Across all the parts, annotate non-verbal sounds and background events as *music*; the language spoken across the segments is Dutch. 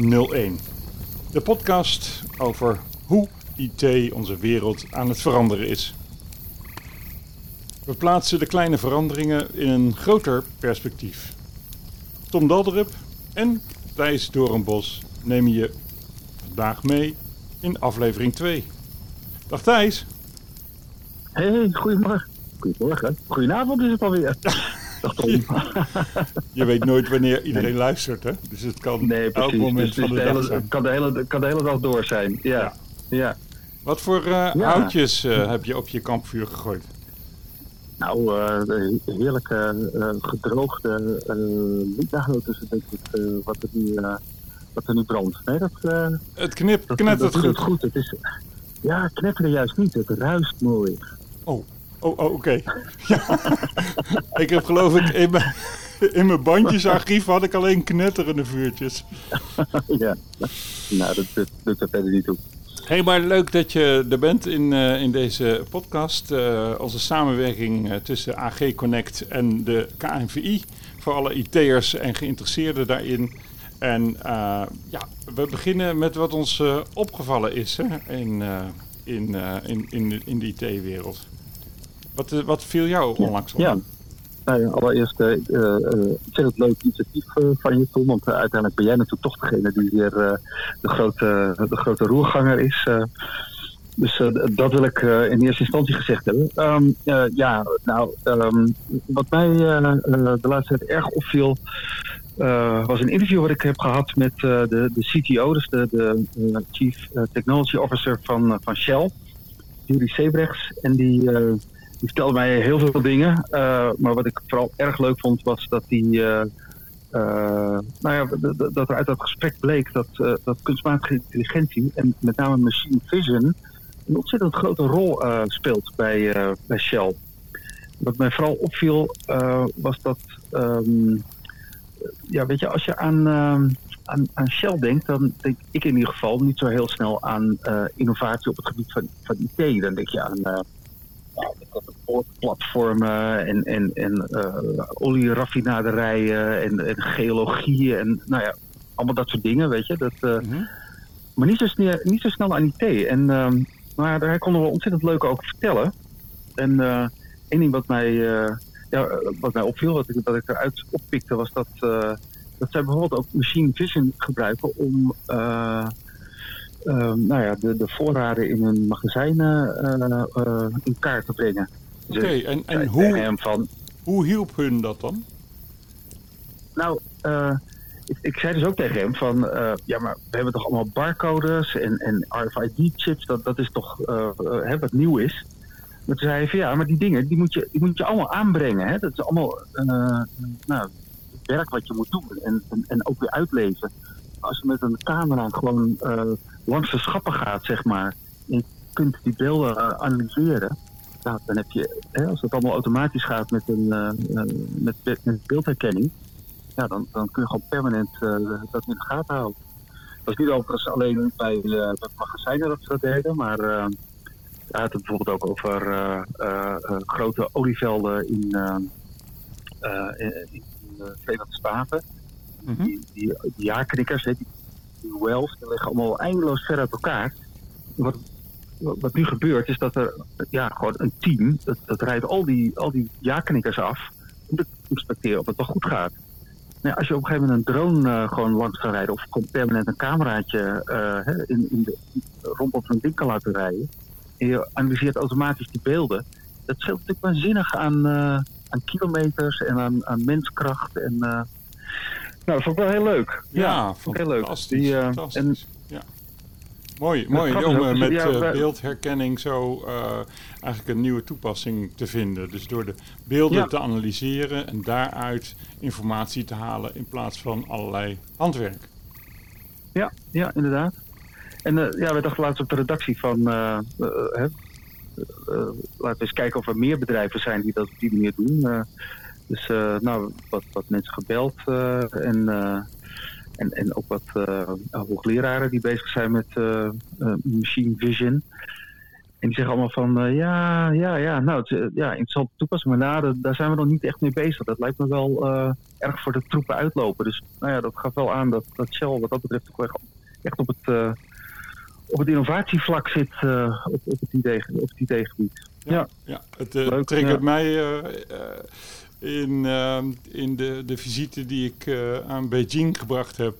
Welkom 01, de podcast over hoe IT onze wereld aan het veranderen is. We plaatsen de kleine veranderingen in een groter perspectief. Tom Dalderup en Thijs Doornbos nemen je vandaag mee in aflevering 2. Dag Thijs. Hey, goedemorgen. Goedemorgen. Goedenavond is het alweer. *laughs* Je weet nooit wanneer iedereen luistert, hè? Dus het kan Nee, elk precies. moment Dus van het de dag zijn. kan, de hele, kan de hele dag door zijn. Ja. ja. Wat voor eh, Ja. houtjes eh, heb je op je kampvuur gegooid? Nou, eh, de heerlijke gedroogde uh, liedhout is het denk ik wat, er nu, eh, wat er nu brandt. Nee, dat, eh Het knip, dat, knettert dat doet goed. het goed. Het is, ja, knetteren juist niet. Het ruist mooi. Oh, oh, oh oké. Ja. ik heb geloof ik in mijn, in mijn bandjesarchief had ik alleen knetterende vuurtjes. *laughs* ja. Nou, dat, dat doet er verder niet toe. Hey, maar leuk dat je er bent in, eh, in deze podcast. Eh, onze samenwerking eh, tussen AG Connect en de KNVI. Voor alle IT'ers en geïnteresseerden daarin. En eh, ja, we beginnen met wat ons eh, opgevallen is hè, in, eh, in, eh, in, in, de- in de IT-wereld. Wat, eh, wat viel jou onlangs op? Ja. Nou ja, allereerst eh eh, eh, ontzettend leuk initiatief van je, Tom. Want uiteindelijk ben jij natuurlijk toch degene die weer de, grote, de grote roerganger is. dus dat wil ik in eerste instantie gezegd hebben. Ehm, eh, ja, nou, ehm, wat mij de laatste tijd erg opviel... was een interview wat ik heb gehad met de, de CTO, dus de, de Chief Technology Officer van, van Shell, Jury Sebrechts. En die, die vertelde mij heel veel dingen. eh, maar wat ik vooral erg leuk vond, was dat hij. eh, eh, nou ja, dat er uit dat gesprek bleek dat, dat kunstmatige intelligentie en met name machine vision een ontzettend grote rol speelt bij, bij Shell. Wat mij vooral opviel was dat, ehm, ja, weet je, als je aan, ehm, aan, aan Shell denkt, dan denk ik in ieder geval niet zo heel snel aan innovatie op het gebied van, van IT. Dan denk je aan ja, platformen en, en, en eh olieraffinaderijen en, en geologie en nou ja, allemaal dat soort dingen, weet je. Dat, eh, Mhm. maar niet zo, snel, niet zo snel aan IT. En, ehm, maar daar konden we ontzettend leuk over vertellen. En eh één ding wat mij, ja, wat mij opviel, wat ik, wat ik eruit oppikte, was dat, dat zij bijvoorbeeld ook machine vision gebruiken om nou ja, de, de voorraden in hun magazijnen eh, eh, in kaart te brengen. Dus Oké, en, en hoe, van, hoe hielp hun dat dan? Nou, eh, ik, ik zei dus ook tegen hem van, ja, maar we hebben toch allemaal barcodes en, en RFID-chips, dat, dat is toch hè, wat nieuw is. Maar toen zei hij van, ja, maar die dingen, die moet je, die moet je allemaal aanbrengen. Hè? Dat is allemaal nou, werk wat je moet doen en, en, en ook weer uitlezen. Als je met een camera gewoon eh, langs de schappen gaat, zeg maar, en je kunt die beelden eh, analyseren, nou, dan heb je, hè, als het allemaal automatisch gaat met, een, eh, met, beeldherkenning, ja, dan, dan kun je gewoon permanent dat in de gaten houden. Dat is niet overigens alleen bij, bij magazijnen dat ze dat deden, maar hij had het bijvoorbeeld ook over grote olievelden in, in, in de Verenigde Staten. Mhm. Die, die, die die, die wells, die liggen allemaal eindeloos ver uit elkaar. Wat, wat nu gebeurt is dat er ja, gewoon een team, dat, dat rijdt al die, al die jaarknikkers af om te inspecteren of het wel goed gaat. Nou, als je op een gegeven moment een drone eh, gewoon langs kan rijden of permanent een cameraatje eh, in, in de, rondom zo'n ding kan laten rijden en je analyseert automatisch die beelden, dat scheelt natuurlijk waanzinnig aan, eh, aan kilometers en aan, aan menskracht. En, nou, dat vond ik wel heel leuk. Ja, vond ik heel leuk. fantastisch. Die, eh, fantastisch. ja. Mooi, mooi om met eh, beeldherkenning zo eh, eigenlijk een nieuwe toepassing te vinden. Dus door de beelden Ja. te analyseren en daaruit informatie te halen in plaats van allerlei handwerk. Ja, ja, inderdaad. En ja, we dachten laatst op de redactie van... hè, laten we eens kijken of er meer bedrijven zijn die dat op die manier doen. Dus eh, nou, wat, wat mensen gebeld eh, en, eh, en, en ook wat hoogleraren die bezig zijn met machine vision. En die zeggen allemaal van, ja, ja, ja, nou, het, ja, interessante toepassing. Maar nou, daar zijn we nog niet echt mee bezig. Dat lijkt me wel erg voor de troepen uitlopen. Dus nou ja, dat gaf wel aan dat, dat Shell wat dat betreft ook echt op het, op het innovatievlak zit op, op, het idee, op het ideegebied. Ja, ja. het uh, triggert mij in, in de, de visite die ik aan Beijing gebracht heb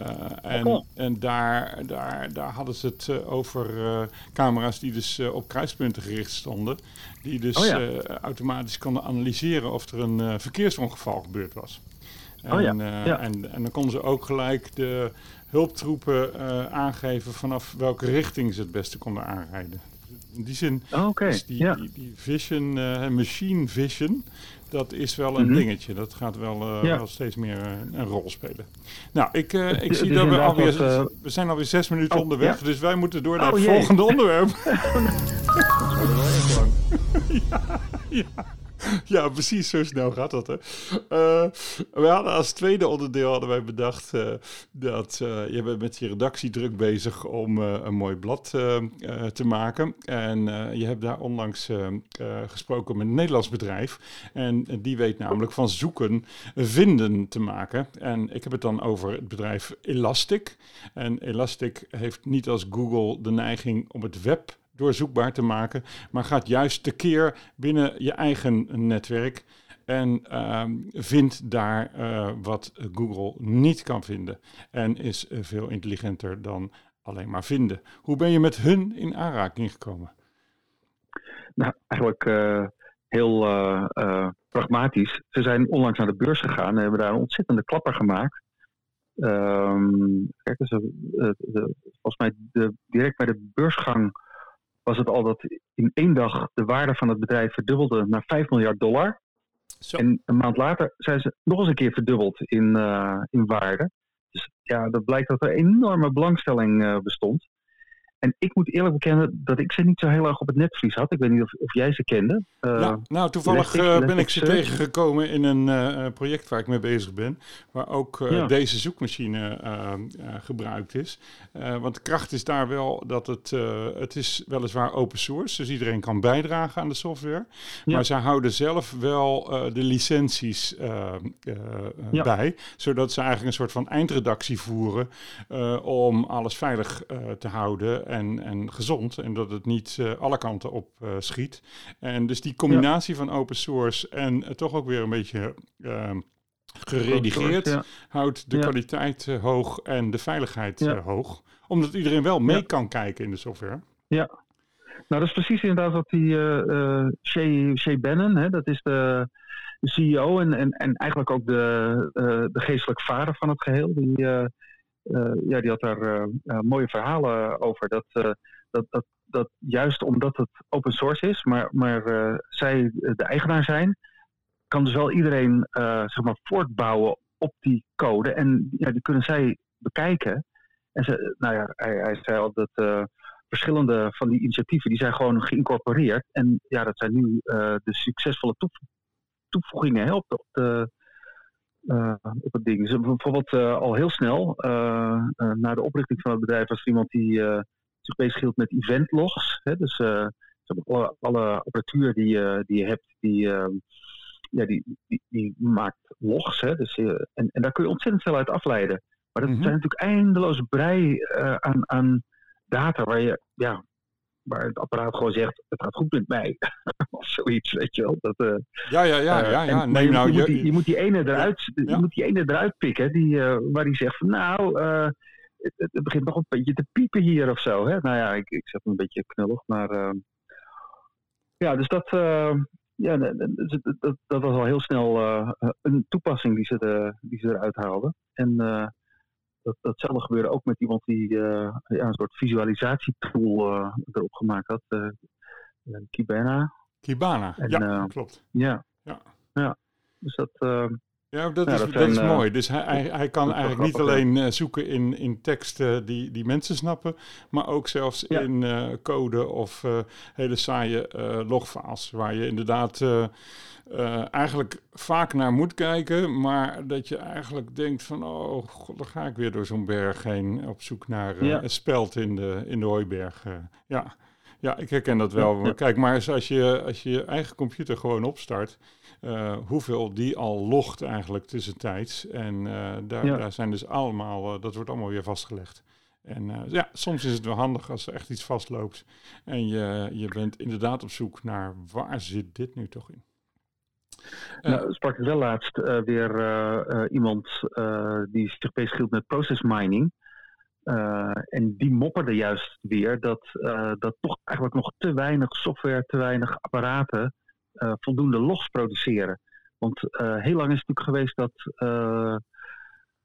uh, en en daar, daar, daar hadden ze het uh, over uh, camera's die dus op kruispunten gericht stonden. Die dus oh ja. automatisch konden analyseren of er een verkeersongeval gebeurd was. En, oh ja. Ja. en, en dan konden ze ook gelijk de hulptroepen aangeven vanaf welke richting ze het beste konden aanrijden. In die zin oh, okay. is die, die, die, vision, machine vision, dat is wel een mhm. dingetje. Dat gaat wel, uh, wel steeds meer uh, een rol spelen. Nou, ik, uh, ik zie dat we alweer... Wat, we zijn alweer zes minuten oh, onderweg, ja. dus wij moeten door naar oh, het jee. volgende onderwerp. *laughs* ja, ja. *laughs* ja, precies, zo snel gaat dat. Hè. Uh, we hadden als tweede onderdeel hadden wij bedacht uh, dat uh, je bent met je redactie druk bezig om een mooi blad te maken. En je hebt daar onlangs gesproken met een Nederlands bedrijf. En die weet namelijk van zoeken vinden te maken. En ik heb het dan over het bedrijf Elastic. En Elastic heeft niet als Google de neiging om het web doorzoekbaar te maken, maar gaat juist tekeer binnen je eigen netwerk en uh, vindt daar uh, wat Google niet kan vinden. En is uh, veel intelligenter dan alleen maar vinden. Hoe ben je met hun in aanraking gekomen? Nou, eigenlijk eh, heel pragmatisch. Ze zijn onlangs naar de beurs gegaan en hebben daar een ontzettende klapper gemaakt. Um, kijk, dus, volgens mij de, direct bij de beursgang was het al dat in één dag de waarde van het bedrijf verdubbelde naar 5 miljard dollar. Zo. En een maand later zijn ze nog eens een keer verdubbeld in, uh, in waarde. Dus ja, dat blijkt dat er enorme belangstelling uh, bestond. En ik moet eerlijk bekennen dat ik ze niet zo heel erg op het netvlies had. Ik weet niet of, of jij ze kende. Uh, ja, nou, toevallig uh, ben ik ze tegengekomen in een uh, project waar ik mee bezig ben. Waar ook ja. deze zoekmachine gebruikt is. want de kracht is daar wel dat het, het is weliswaar open source. Dus iedereen kan bijdragen aan de software. Ja. Maar zij houden zelf wel de licenties bij. Zodat ze eigenlijk een soort van eindredactie voeren om alles veilig te houden en, en gezond. En dat het niet uh, alle kanten op uh, schiet. En dus die combinatie van open source en uh, toch ook weer een beetje ehm, geredigeerd ja. houdt de kwaliteit hoog en de veiligheid hoog. Omdat iedereen wel mee kan kijken in de software. Ja, nou, dat is precies inderdaad wat die Shay, Shay Bannon, hè, dat is de, CEO en, en, en eigenlijk ook de, uh, de geestelijk vader van het geheel. Die, uh, ja, die had daar uh, uh, mooie verhalen over. Dat, dat, dat, dat juist omdat het open source is, maar, maar zij de eigenaar zijn, kan dus wel iedereen zeg maar voortbouwen op die code. En ja, die kunnen zij bekijken. En ze, nou ja, hij, hij zei al dat verschillende van die initiatieven die zijn gewoon geïncorporeerd. En ja, dat zijn nu de succesvolle toevoegingen de, op de uh, op het ding. Dus bijvoorbeeld uh, al heel snel, uh, na de oprichting van het bedrijf, was er iemand die zich bezighield met eventlogs. Hè? Dus alle, alle apparatuur die, die je hebt, die, ja, die, die, die, maakt logs. Hè? Dus, en, en daar kun je ontzettend veel uit afleiden. Maar dat mm -hmm. zijn natuurlijk eindeloze brei aan, aan data waar je ja, waar het apparaat gewoon zegt, het gaat goed met mij. *laughs* of zoiets, weet je wel. Dat, uh, ja, ja, ja. ja, ja. Nee, je, nou, je, moet die, je, moet die, ene eruit, ja. je moet die ene eruit pikken, die, uh, waar die zegt van nou, uh, het, het, begint nog een beetje te piepen hier of zo. Hè? Nou ja, ik, ik zet een beetje knullig, maar ja, dus dat, ja, dat, dat, dat, was al heel snel een toepassing die ze, de, die ze eruit haalden. En dat, datzelfde gebeurde ook met iemand die ja, een soort visualisatietool uh, erop gemaakt had. Uh, Kibana. Kibana, en, ja, klopt. Ja. ja. ja. Dus dat... ja, dat, ja, is, dat, dat is mooi. Dus hij, hij, hij kan eigenlijk niet alleen zoeken in, in teksten die, die mensen snappen, maar ook zelfs ja. in code of hele saaie logfiles, waar je inderdaad uh, eigenlijk vaak naar moet kijken, maar dat je eigenlijk denkt van, oh god, dan ga ik weer door zo'n berg heen op zoek naar uh, een speld in de, in de hooiberg. Uh, ja. Ja, ik herken dat wel. Kijk, maar eens als je, als je je eigen computer gewoon opstart, uh, hoeveel die al logt eigenlijk tussentijds. En uh, daar, daar, zijn dus allemaal, uh, dat wordt allemaal weer vastgelegd. En ja, soms is het wel handig als er echt iets vastloopt. En je, je bent inderdaad op zoek naar waar zit dit nu toch in. Nou, sprak ik wel laatst weer iemand die zich bezighield met process mining. en die mopperde juist weer dat, dat toch eigenlijk nog te weinig software, te weinig apparaten voldoende logs produceren. Want uh, heel lang is het natuurlijk geweest dat uh,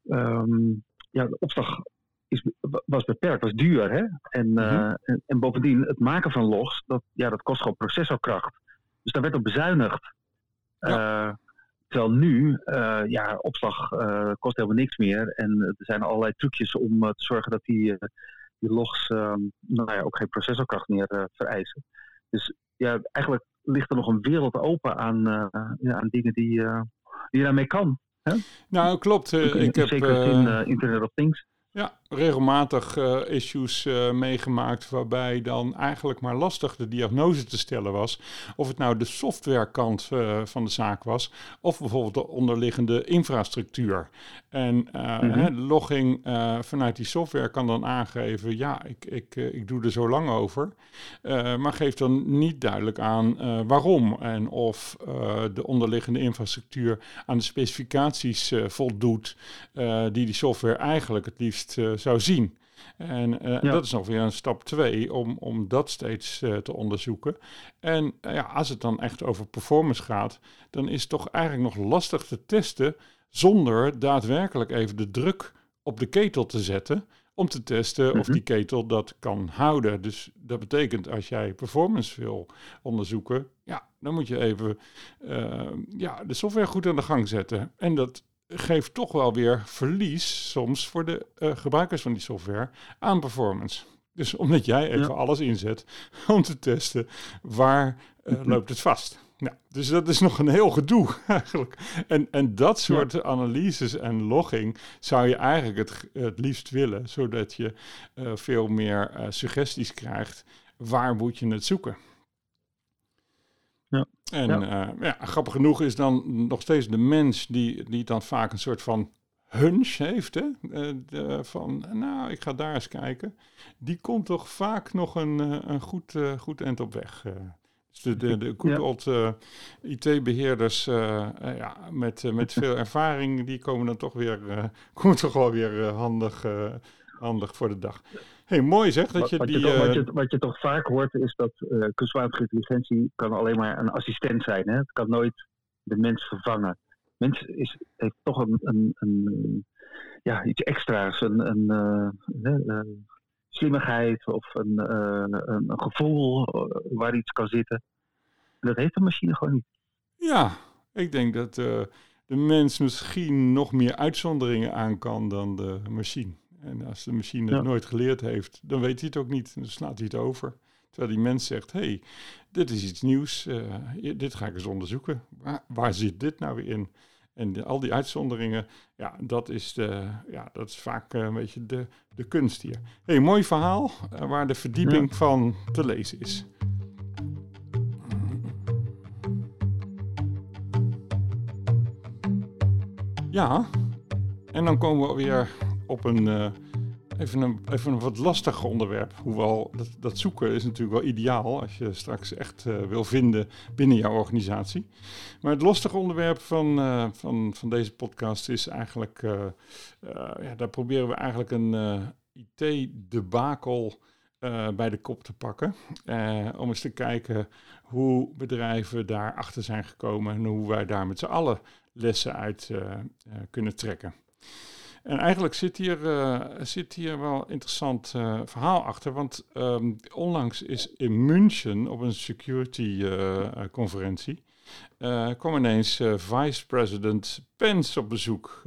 um, ja, de opslag is, was beperkt, was duur. Hè? En, mm -hmm. en, en, bovendien, het maken van logs, dat, ja, dat kost gewoon processorkracht. Dus daar werd op bezuinigd. Ja. terwijl nu, ja, opslag kost helemaal niks meer. En er zijn allerlei trucjes om te zorgen dat die, die logs ehm, nou ja, ook geen processorkracht meer vereisen. Dus ja, eigenlijk ligt er nog een wereld open aan, uh, ja, aan dingen die, uh, die je daarmee kan. Hè? Nou, klopt. Uh, ik heb, zeker in Internet of Things. Ja, regelmatig uh, issues uh, meegemaakt waarbij dan eigenlijk maar lastig de diagnose te stellen was. Of het nou de softwarekant uh, van de zaak was of bijvoorbeeld de onderliggende infrastructuur. En mm -hmm. logging vanuit die software kan dan aangeven, ja, ik, ik, ik doe er zo lang over. maar geeft dan niet duidelijk aan waarom en of de onderliggende infrastructuur aan de specificaties voldoet die die software eigenlijk het liefst zou zien. En uh, dat is nog weer een stap twee om, om dat steeds uh, te onderzoeken. En uh, ja, als het dan echt over performance gaat, dan is het toch eigenlijk nog lastig te testen zonder daadwerkelijk even de druk op de ketel te zetten. Om te testen mm -hmm. of die mhm. ketel dat kan houden. Dus dat betekent als jij performance wil onderzoeken, ja, dan moet je even ja, de software goed aan de gang zetten. En dat geeft toch wel weer verlies soms voor de uh, gebruikers van die software aan performance. Dus omdat jij even ja. alles inzet *laughs* om te testen waar uh, loopt het vast. Nou, dus dat is nog een heel gedoe *laughs* eigenlijk. En, en dat soort ja. analyses en logging zou je eigenlijk het, het liefst willen, zodat je uh, veel meer suggesties krijgt. Waar moet je het zoeken? Ja. En ja. Uh, ja, grappig genoeg is dan nog steeds de mens die, die dan vaak een soort van hunch heeft. Hè? Uh, de, van, nou, ik ga daar eens kijken. Die komt toch vaak nog een, uh, een goed, goed eind op weg. Dus de, de, de good old IT-beheerders ja, met, met veel ervaring, die komen dan toch weer, *laughs* komen toch wel weer handig, handig voor de dag hey, mooi zeg dat je wat, die... Je toch, wat, je, wat je toch vaak hoort is dat uh, kunstmatige intelligentie kan alleen maar een assistent zijn. Hè? Het kan nooit de mens vervangen. Mens is, heeft toch een, een, een ja, iets extra's, een, een, een slimmigheid of een, een, gevoel waar iets kan zitten. En dat heeft de machine gewoon niet. Ja, ik denk dat de mens misschien nog meer uitzonderingen aan kan dan de machine. En als de machine het nooit geleerd heeft, dan weet hij het ook niet. Dan slaat hij het over. Terwijl die mens zegt, hey, dit is iets nieuws, uh, dit ga ik eens onderzoeken. Waar, waar zit dit nou weer in? En de, al die uitzonderingen, ja, dat is, de, ja, dat is vaak uh, een beetje de, de kunst hier. hey, mooi verhaal uh, waar de verdieping ja. van te lezen is. Ja, en dan komen we weer op een, uh, even, een, even een wat lastiger onderwerp. Hoewel dat, dat zoeken is natuurlijk wel ideaal als je straks echt uh, wil vinden binnen jouw organisatie. Maar het lastige onderwerp van, uh, van, van deze podcast is eigenlijk, ja, daar proberen we eigenlijk een IT-debakel bij de kop te pakken. om eens te kijken hoe bedrijven daarachter zijn gekomen en hoe wij daar met z'n allen lessen uit kunnen trekken. En eigenlijk zit hier, uh, zit hier wel een interessant uh, verhaal achter. Want um, onlangs is in München op een security uh, conferentie. kwam ineens Vice President Pence op bezoek.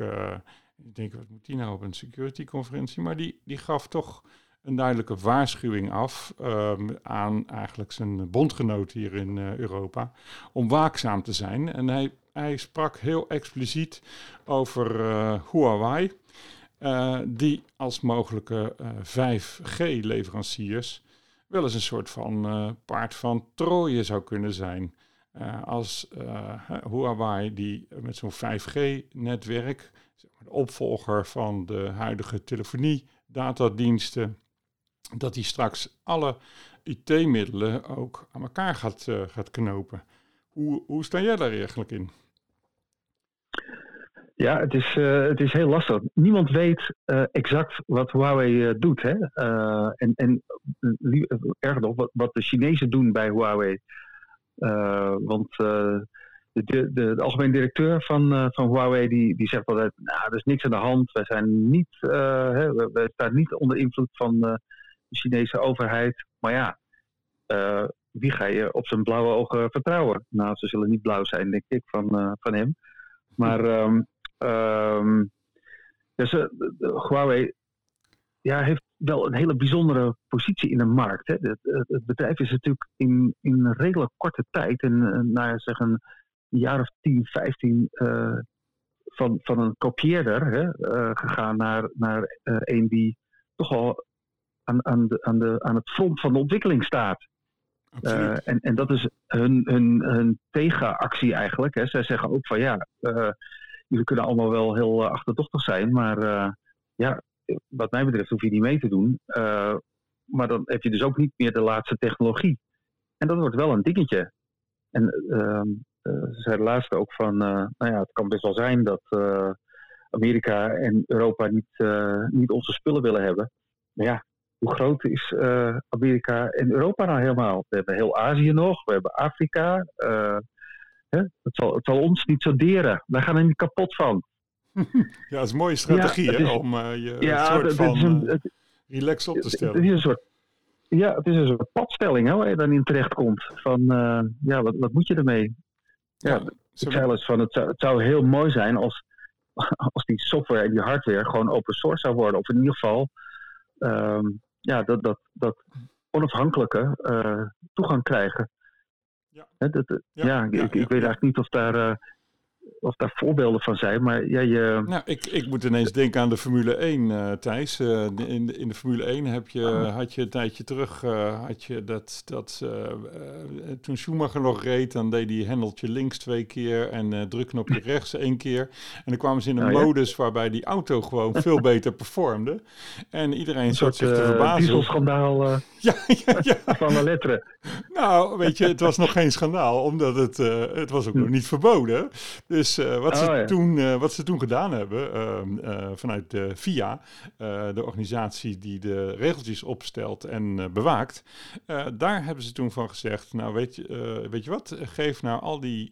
ik denk, wat moet die nou op een security conferentie? Maar die, die gaf toch een duidelijke waarschuwing af um, aan eigenlijk zijn bondgenoot hier in Europa. Om waakzaam te zijn. En hij hij sprak heel expliciet over uh, Huawei, uh, die als mogelijke uh, 5G-leveranciers wel eens een soort van paard van Troje zou kunnen zijn. als Huawei, die met zo'n 5G-netwerk, de opvolger van de huidige telefonie-datadiensten, dat die straks alle IT-middelen ook aan elkaar gaat, gaat knopen. Hoe, hoe sta jij daar eigenlijk in? Ja, het is, uh, het is heel lastig. Niemand weet uh, exact wat Huawei uh, doet. Hè? en en erg nog, wat, wat de Chinezen doen bij Huawei. want de, de, de, algemene directeur van, van Huawei die, die zegt altijd: Nou, er is niks aan de hand. Wij zijn niet, hè, we, staan niet onder invloed van de Chinese overheid. Maar ja, wie ga je op zijn blauwe ogen vertrouwen? Nou, ze zullen niet blauw zijn, denk ik, van, van hem. Maar. Um, dus Huawei ja, heeft wel een hele bijzondere positie in de markt. Hè. Het, het, bedrijf is natuurlijk in, in een redelijk korte tijd, uh, naar zeg een jaar of 10, 15, uh, van, van een kopieerder hè, uh, gegaan naar, naar een die toch al aan, aan, de, aan, de, aan het front van de ontwikkeling staat. En, en dat is hun, tegenactie eigenlijk. Hè. Zij zeggen ook van ja, jullie kunnen allemaal wel heel uh, achterdochtig zijn, maar uh, ja, wat mij betreft hoef je niet mee te doen. Uh, maar dan heb je dus ook niet meer de laatste technologie. En dat wordt wel een dingetje. En ehm, ze zeiden laatst ook van, nou ja, het kan best wel zijn dat Amerika en Europa niet, niet onze spullen willen hebben. Maar ja, hoe groot is Amerika en Europa nou helemaal? We hebben heel Azië nog, we hebben Afrika. Hè? Het, zal, het zal ons niet zo deren. Wij gaan er niet kapot van. *laughs* Ja, dat is een mooie strategie hè, om uh, je ja, soort van een, uh, relax op te stellen. Het is een soort, ja, het is een soort padstelling hè, waar je dan in terecht komt. Van, ja, wat, wat moet je ermee? Ja, ja zei eens van, het zou, het zou heel mooi zijn als, *laughs* als die software en die hardware gewoon open source zou worden. Of in ieder geval um, ja, dat, dat, dat onafhankelijke toegang krijgen. Ja, dat, ja, ik, ik, weet eigenlijk niet of daar, uh, of daar voorbeelden van zijn, maar ja, je... Nou, ik, ik moet ineens denken aan de Formule 1, uh, eh, Thijs. Uh, in, de, in de Formule 1 heb je, oh. had je een tijdje terug, had je dat, dat toen Schumacher nog reed, dan deed hij hendeltje links twee keer en drukknopje *laughs* rechts één keer. En dan kwamen ze in een oh, modus waarbij die auto gewoon veel *laughs* beter performde. En iedereen zat zich te verbazen. dieselschandaal *laughs* ja, ja, ja. van de letteren. Nou, weet je, het was nog geen schandaal, omdat het, het was ook nog niet verboden. Dus uh, wat, oh, ze ja. toen, uh, wat ze toen gedaan hebben, ehm, vanuit de FIA, de organisatie die de regeltjes opstelt en bewaakt, daar hebben ze toen van gezegd, nou weet je, weet je wat, geef nou al die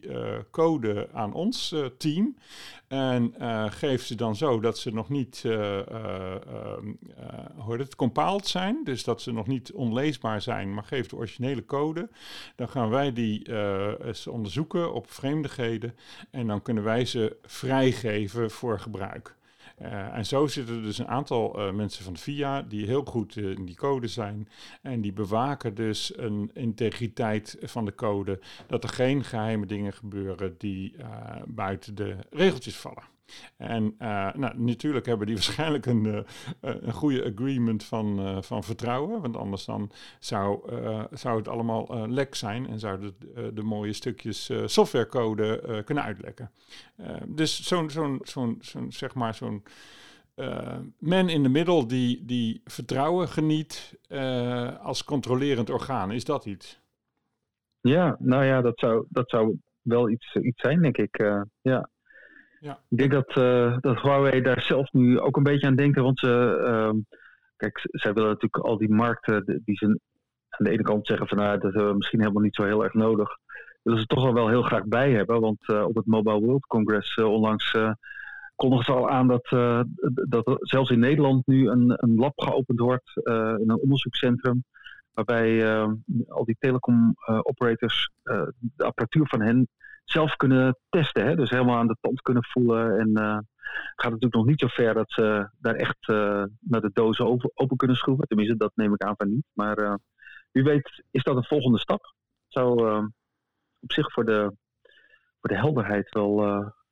code aan ons team. En geef ze dan zo dat ze nog niet uh, uh, het, zijn. Dus dat ze nog niet onleesbaar zijn, maar geef de originele code. Dan gaan wij die eens onderzoeken op vreemdigheden. En dan kunnen wij ze vrijgeven voor gebruik. Uh, en zo zitten er dus een aantal uh, mensen van VIA die heel goed uh, in die code zijn. En die bewaken dus een integriteit van de code. Dat er geen geheime dingen gebeuren die buiten de regeltjes vallen. En uh, nou, natuurlijk hebben die *laughs* waarschijnlijk een, uh, een goede agreement van, uh, van vertrouwen. Want anders dan zou, zou het allemaal lek zijn en zouden de, mooie stukjes softwarecode kunnen uitlekken. dus zo'n, zo'n, zo'n, zeg maar, zo'n man in de middel die, die vertrouwen geniet als controlerend orgaan. Is dat iets? Ja, nou ja, dat zou, dat zou wel iets, iets zijn, denk ik. ja. Ja. Ik denk dat, uh, dat Huawei daar zelf nu ook een beetje aan denken. Want ze, uh, kijk, zij willen natuurlijk al die markten die ze aan de ene kant zeggen van nou, dat hebben we misschien helemaal niet zo heel erg nodig. Willen ze toch al wel heel graag bij hebben. Want uh, op het Mobile World Congress uh, onlangs kondigen ze al aan dat, dat zelfs in Nederland nu een, een lab geopend wordt in een onderzoekscentrum. Waarbij al die telecom operators de apparatuur van hen zelf kunnen testen. Hè? Dus helemaal aan de tand kunnen voelen. En uh, gaat natuurlijk nog niet zo ver dat ze daar echt uh, naar de dozen open, kunnen schroeven. Tenminste, dat neem ik aan van niet. Maar uh, wie weet is dat een volgende stap. Zou op zich voor de, voor de helderheid wel,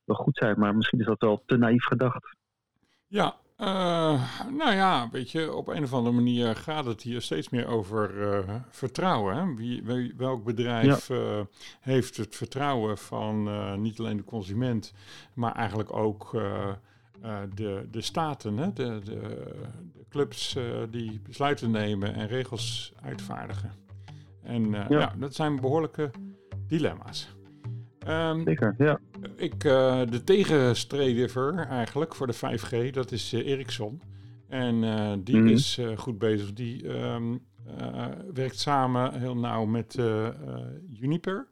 wel goed zijn. Maar misschien is dat wel te naïef gedacht. Ja, Uh, nou ja, weet je, op een of andere manier gaat het hier steeds meer over uh, vertrouwen. Hè? Wie, welk bedrijf uh, heeft het vertrouwen van niet alleen de consument, maar eigenlijk ook de, de staten, hè? De, de, de clubs die besluiten nemen en regels uitvaardigen. En ja. ja. dat zijn behoorlijke dilemma's. Um, Zeker, ja. Ik, uh, de tegenstrever eigenlijk voor de 5G, dat is uh, Ericsson. En uh, die mm. is goed bezig. Die um, werkt samen heel nauw met Uniper.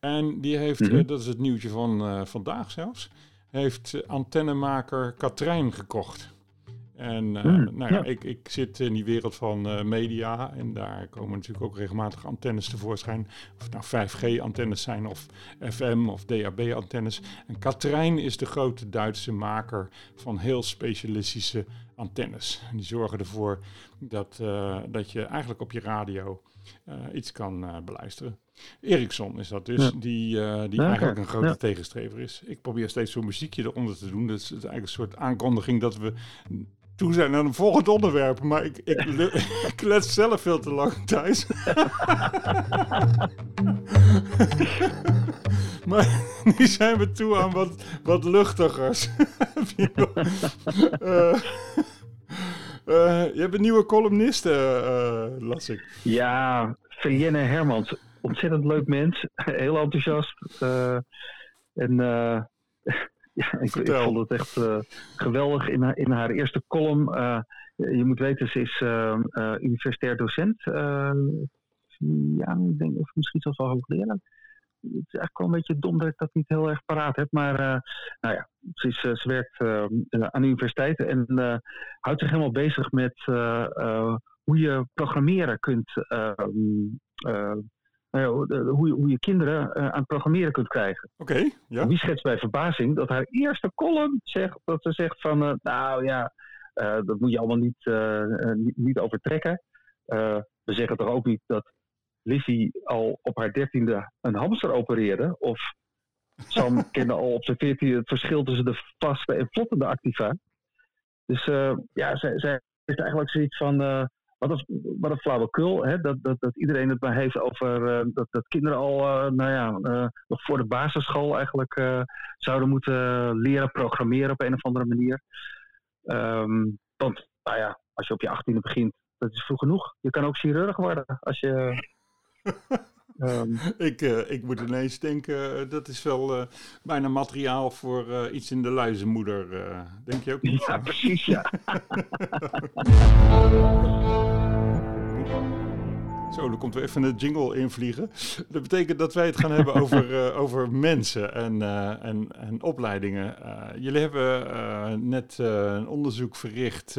En die heeft, mm -hmm. dat is het nieuwtje van vandaag zelfs, heeft antennemaker Katrijn gekocht. En uh, nou ja, ja, Ik, ik zit in die wereld van uh, media en daar komen natuurlijk ook regelmatig antennes tevoorschijn. Of het nou 5G-antennes zijn of FM of DAB-antennes. En Katrijn is de grote Duitse maker van heel specialistische antennes. En die zorgen ervoor dat, uh, dat je eigenlijk op je radio iets kan beluisteren. Ericsson is dat dus, ja. die, die ja, eigenlijk een grote ja. tegenstrever is. Ik probeer steeds zo'n muziekje eronder te doen. Dat is eigenlijk een soort aankondiging dat we toe zijn naar een volgend onderwerp. Maar ik, ik, *laughs* ik let zelf veel te lang thuis. *laughs* maar nu zijn we toe aan wat, wat luchtigers. uh, *laughs* uh, je hebt een nieuwe columniste, uh, las ik. Ja, Verjenne Hermans. Ontzettend leuk mens. Heel enthousiast. en ja, ik, ik, vond het echt uh, geweldig in haar, in haar eerste column. Uh, je moet weten, ze is uh, universitair docent. ja, ik denk, of misschien zelfs wel hoogleraar. Het is eigenlijk wel een beetje dom dat ik dat niet heel erg paraat heb. Maar nou ja, ze, is, ze werkt aan de universiteit en houdt zich helemaal bezig met hoe je programmeren kunt uh, hoe, hoe, je kinderen uh, aan programmeren kunt krijgen. Oké, ja. Wie schetst bij verbazing dat haar eerste column zegt dat ze zegt van, uh, nou ja, dat moet je allemaal niet, niet, niet, overtrekken. we zeggen toch ook niet dat Lizzie al op haar dertiende een hamster opereerde, of Sam *laughs* kende al op zijn veertiende het verschil tussen de vaste en vlottende activa. Dus ja, zij, zij heeft eigenlijk zoiets van wat een flauwekul, hè? Dat, dat, dat iedereen het maar heeft over uh, dat, dat kinderen al, uh, nou ja, uh, nog voor de basisschool eigenlijk zouden moeten leren programmeren op een of andere manier. Um, want, nou ja, als je op je achttiende begint, dat is vroeg genoeg. Je kan ook chirurg worden als je *laughs* Um, *laughs* ik, uh, ik moet ineens denken, uh, dat is wel uh, bijna materiaal voor iets in de luizenmoeder. denk je ook niet? Ja, precies, ja. Zo, er komt weer even een jingle invliegen. Dat betekent dat wij het gaan hebben over, *laughs* over mensen en, en, en opleidingen. jullie hebben net een onderzoek verricht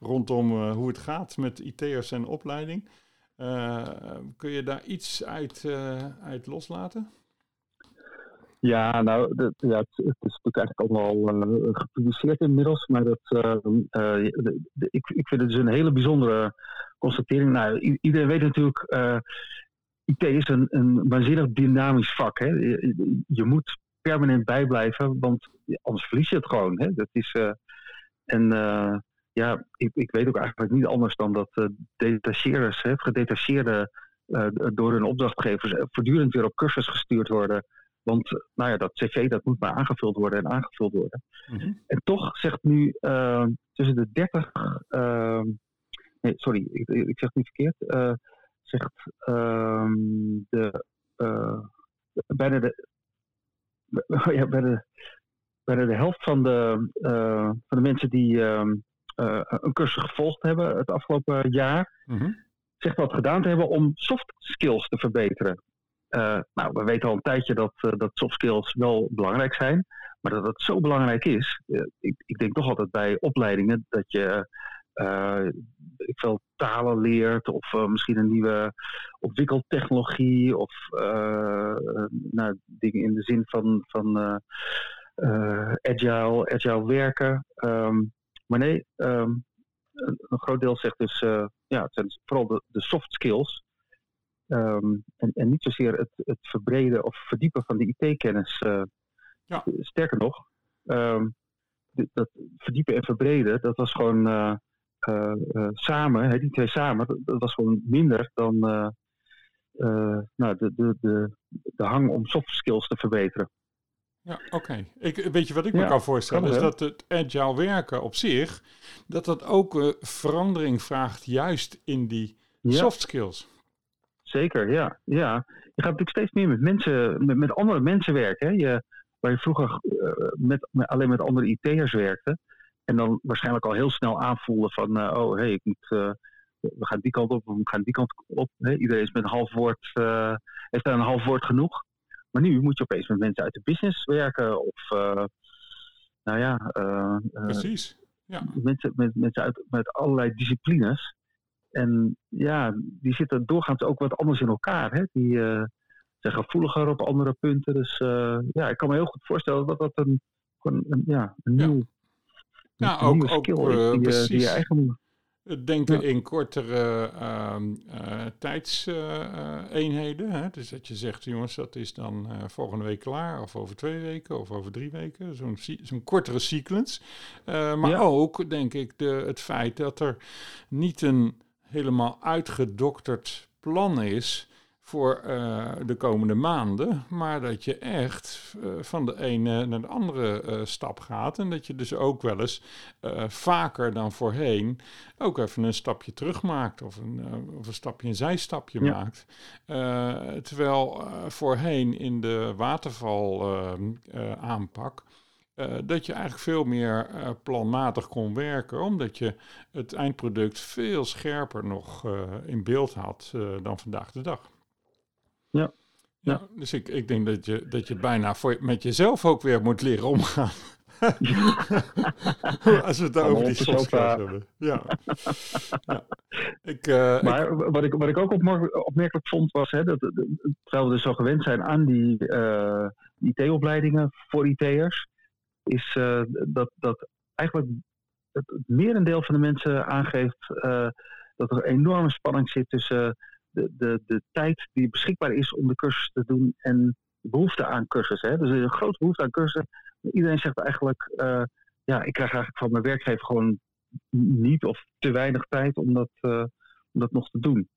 rondom hoe het gaat met IT'ers en opleiding. Uh, kun je daar iets uit, uh, uit loslaten? Ja, nou, ja, het, het, is natuurlijk eigenlijk allemaal uh, gepubliceerd inmiddels. Maar dat, ik, ik vind het dus een hele bijzondere constatering. Nou, iedereen weet natuurlijk, IT is een, een waanzinnig dynamisch vak. Hè? Je, je, moet permanent bijblijven, want anders verlies je het gewoon. Hè? Dat is, en ja, ik, ik weet ook eigenlijk niet anders dan dat uh, detacheerders, hè, gedetacheerde uh, door hun opdrachtgevers eh, voortdurend weer op cursus gestuurd worden. Want nou ja, dat cv dat moet maar aangevuld worden en aangevuld worden. Mhm. En toch zegt nu uh, tussen de 30, uh, nee sorry, ik, ik zeg het niet verkeerd, zegt ehm, de, bijna de, *laughs* ja, bijna de, bijna de helft van de, van de mensen die ehm, uh, een cursus gevolgd hebben het afgelopen jaar. Mm Zegt wat gedaan te hebben om soft skills te verbeteren. Uh, nou, we weten al een tijdje dat, uh, dat soft skills wel belangrijk zijn. Maar dat het zo belangrijk is, ik, ik, denk toch altijd bij opleidingen dat je ik veel talen leert of misschien een nieuwe ontwikkeltechnologie of nou, dingen in de zin van, van agile, agile werken. Um, maar nee, ehm, een, groot deel zegt dus, uh, ja, het zijn vooral de, de soft skills. Um, en, en, niet zozeer het, het, verbreden of verdiepen van de IT-kennis. Uh, ja. Sterker nog, um, dat verdiepen en verbreden, dat was gewoon samen, hè, die twee samen, dat, was gewoon minder dan nou, de, de, de, de hang om soft skills te verbeteren. Ja, oké. Ik Weet je wat ik me kan voorstellen? is dat het agile werken op zich, dat dat ook uh, verandering vraagt, juist in die soft skills. Zeker, ja. ja. Je gaat natuurlijk steeds meer met mensen, met, met andere mensen werken. Hè? Je, waar je vroeger uh, met, met, alleen met andere IT'ers werkte. En dan waarschijnlijk al heel snel aanvoelde van, uh, oh hé, hey, ik moet, we gaan die kant op, we gaan die kant op. Hè? Iedereen is met een half woord, heeft daar een half woord genoeg. Maar nu moet je opeens met mensen uit de business werken. Of, uh, nou ja. Uh, Precies. Ja. Mensen, met, mensen uit met allerlei disciplines. En ja, die zitten doorgaans ook wat anders in elkaar. Hè? Die uh, zijn gevoeliger op andere punten. Dus ja, ik kan me heel goed voorstellen dat dat een, een, ja, een nieuw. Ja, een ook, skill ook, is die, die je eigen denken in kortere uh, uh, tijdseenheden. Dus dat je zegt, jongens, dat is dan eh, volgende week klaar, of over twee weken, of over drie weken. Zo'n zo'n kortere sequence. Eh, maar ook, denk ik, de, het feit dat er niet een helemaal uitgedokterd plan is voor uh, de komende maanden, maar dat je echt uh, van de ene naar de andere uh, stap gaat en dat je dus ook wel eens vaker dan voorheen ook even een stapje terug maakt of een, of een stapje een zijstapje ja. maakt. terwijl voorheen in de waterval aanpak dat je eigenlijk veel meer planmatig kon werken, omdat je het eindproduct veel scherper nog in beeld had dan vandaag de dag. Ja. Ja, dus ik, ik denk dat je, dat je bijna voor, met jezelf ook weer moet leren omgaan. *laughs* Als we het over die soft hebben. Ja. *laughs* ja. Ik, uh, maar wat, ik, wat ik ook opmerkelijk vond was, hè, dat, terwijl we dus zo gewend zijn aan die uh, eh, IT-opleidingen voor IT'ers, is uh, dat, dat eigenlijk het, het merendeel van de mensen aangeeft dat er een enorme spanning zit tussen de, de, de tijd die beschikbaar is om de cursus te doen en behoefte aan cursussen. Hè. Dus er is een grote behoefte aan cursussen. Iedereen zegt eigenlijk, uh, ja, ik krijg eigenlijk van mijn werkgever gewoon niet of te weinig tijd om dat, uh, om dat nog te doen.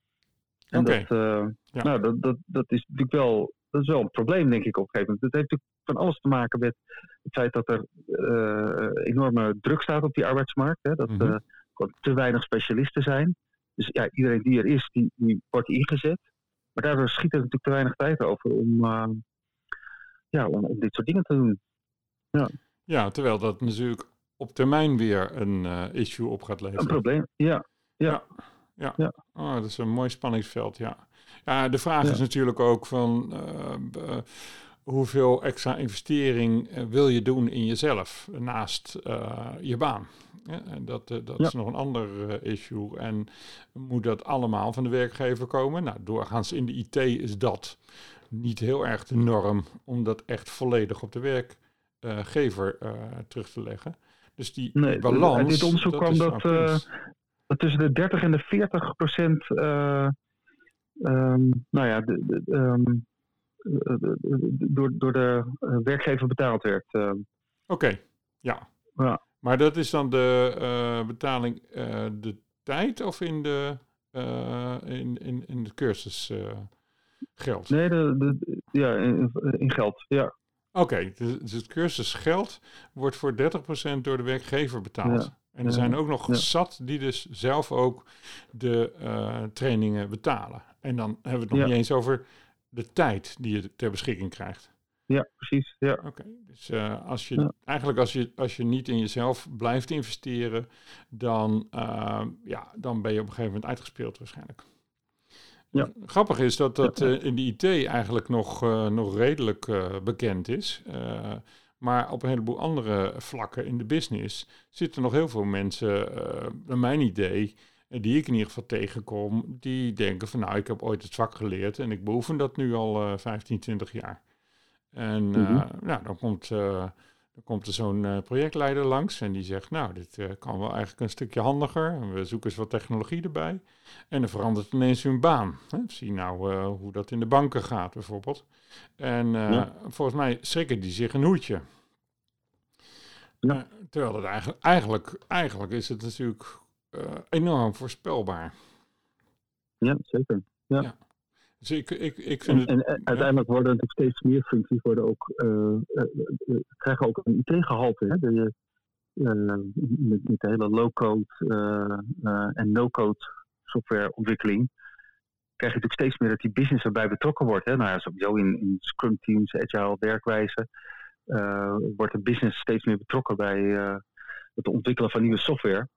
En okay. dat, uh, ja. nou, dat, dat, dat is natuurlijk wel, dat is wel een probleem, denk ik, op een gegeven moment. Het heeft natuurlijk van alles te maken met het feit dat er enorme druk staat op die arbeidsmarkt. Hè, dat mm -hmm. er te weinig specialisten zijn. Dus ja, iedereen die er is, die, die wordt ingezet. Maar daardoor schiet er natuurlijk te weinig tijd over om, uh, ja, om, om, dit soort dingen te doen. Ja. ja, terwijl dat natuurlijk op termijn weer een uh, issue op gaat leveren. Een probleem, ja. Ja. ja. ja. Oh, dat is een mooi spanningsveld, ja. Ja, de vraag is natuurlijk ook van uh, hoeveel extra investering wil je doen in jezelf naast je baan? Ja, en dat, uh, dat is nog een ander uh, issue. En moet dat allemaal van de werkgever komen? Nou, doorgaans in de IT is dat niet heel erg de norm om dat echt volledig op de werkgever uh, terug te leggen. Dus die, nee, balans. In dit onderzoek kwam dat, dat tussen de 30 en de 40 procent. Um, nou ja, de, de, um, door, door de werkgever betaald werd. Oké, okay. ja. ja. Maar dat is dan de betaling de tijd of in de, in, in, in de cursus geld? Nee, de, de, ja, in, in geld, ja. Oké, okay, dus, het cursusgeld wordt voor 30% door de werkgever betaald. Ja. En er zijn ook nog ja. zat die dus zelf ook de trainingen betalen. En dan hebben we het nog niet eens over de tijd die je ter beschikking krijgt. Ja, precies. Ja. Oké, dus uh, als je ja. eigenlijk als je, als je niet in jezelf blijft investeren, dan, uh, ja, dan ben je op een gegeven moment uitgespeeld waarschijnlijk. Ja. Grappig is dat dat uh, in de IT eigenlijk nog, nog redelijk bekend is. maar op een heleboel andere vlakken in de business zitten nog heel veel mensen, naar mijn idee, die ik in ieder geval tegenkom, die denken van nou, ik heb ooit het vak geleerd en ik beoefen dat nu al 15, 20 jaar. En mm -hmm. nou, dan komt, uh, dan komt er zo'n uh, projectleider langs en die zegt, nou, dit kan wel eigenlijk een stukje handiger. we zoeken eens wat technologie erbij. En dan verandert ineens hun baan. Hè? Zie nou hoe dat in de banken gaat bijvoorbeeld. En ja. volgens mij schrikken die zich een hoedje. Ja. terwijl het eigenlijk, eigenlijk, eigenlijk is het natuurlijk enorm voorspelbaar. Ja, zeker. ja. Dus ik, ik, ik vind en, en uiteindelijk worden natuurlijk steeds meer functies worden ook, uh, uh, krijgen ook een IT-gehalte. Hè? De, met, met, de hele low-code en no-code softwareontwikkeling krijg je natuurlijk steeds meer dat die business erbij betrokken wordt. Hè? Nou ja, sowieso in, in Scrum teams, agile werkwijze, wordt de business steeds meer betrokken bij het ontwikkelen van nieuwe software.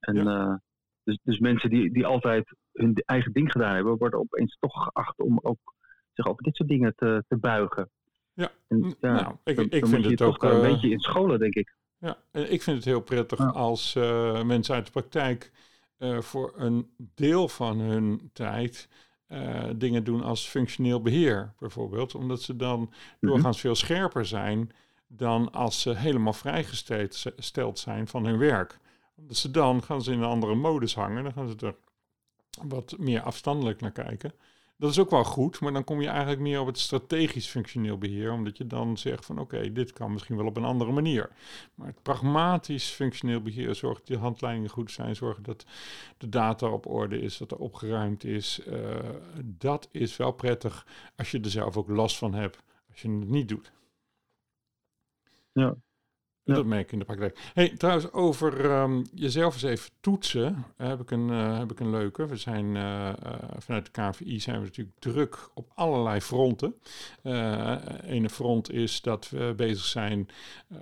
En ja. Dus, dus mensen die, die altijd hun eigen ding gedaan hebben, worden opeens toch geacht om ook zich over dit soort dingen te, te buigen. Ja, en, ja nou, ik, dan, ik vind het ook een beetje in scholen, denk ik. Ja, ik vind het heel prettig als uh, mensen uit de praktijk uh, voor een deel van hun tijd uh, dingen doen als functioneel beheer, bijvoorbeeld. Omdat ze dan mhm. doorgaans veel scherper zijn dan als ze helemaal vrijgesteld zijn van hun werk. Dus dan gaan ze in een andere modus hangen. Dan gaan ze er wat meer afstandelijk naar kijken. Dat is ook wel goed, maar dan kom je eigenlijk meer op het strategisch functioneel beheer, omdat je dan zegt van oké, dit kan misschien wel op een andere manier. Maar het pragmatisch functioneel beheer zorgt dat de handleidingen goed zijn, zorgen dat de data op orde is, dat er opgeruimd is. Uh, dat is wel prettig als je er zelf ook last van hebt als je het niet doet. Ja, dat merk ik in de praktijk. Hey, trouwens, over um, jezelf eens even toetsen heb ik een, uh, heb ik een leuke. We zijn uh, uh, vanuit de KVI zijn we natuurlijk druk op allerlei fronten. ene front is dat we bezig zijn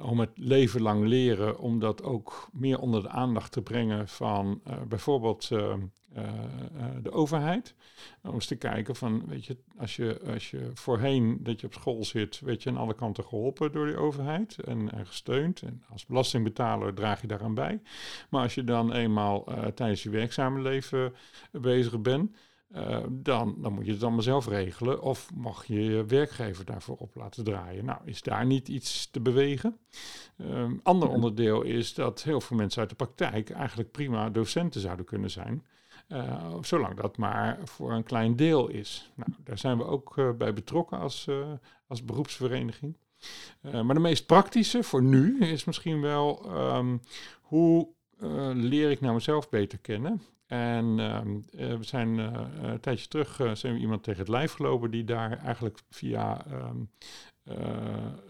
om het leven lang leren, om dat ook meer onder de aandacht te brengen van bijvoorbeeld ehm, uh, de overheid. Om eens te kijken van, weet je, als je, als je voorheen dat je op school zit, weet je aan alle kanten geholpen door de overheid en, en gesteund. En als belastingbetaler draag je daaraan bij. Maar als je dan eenmaal uh, tijdens je werkzame leven bezig bent, uh, dan, dan moet je het allemaal zelf regelen. Of mag je je werkgever daarvoor op laten draaien. Nou, is daar niet iets te bewegen? Um, ander onderdeel is dat heel veel mensen uit de praktijk eigenlijk prima docenten zouden kunnen zijn. Uh, zolang dat maar voor een klein deel is. Nou, daar zijn we ook uh, bij betrokken als, uh, als beroepsvereniging. maar de meest praktische voor nu is misschien wel um, hoe leer ik nou mezelf beter kennen. En um, we zijn een tijdje terug zijn we iemand tegen het lijf gelopen die daar eigenlijk via uh,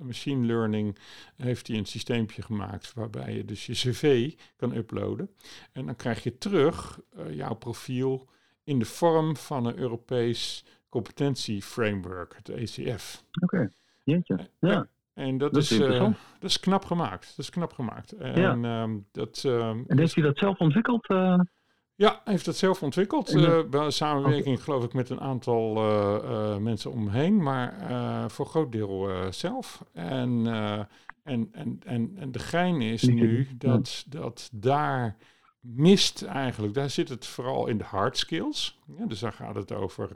machine learning heeft hij een systeempje gemaakt waarbij je dus je cv kan uploaden. En dan krijg je terug uh, jouw profiel in de vorm van een Europees competentieframework, het ECF. Oké, okay. jeetje, ja. En dat, dat is, uh, dat is knap gemaakt. Dat is knap gemaakt. En, ja. um, dat, um, en heeft u dat zelf ontwikkeld? Ja, heeft dat zelf ontwikkeld. Uh, samenwerking geloof ik met een aantal uh, uh, mensen omheen, maar voor groot deel zelf. En, en, en, en, en de gein is nu dat, dat daar mist eigenlijk, daar zit het vooral in de hard skills. Ja, dus daar gaat het over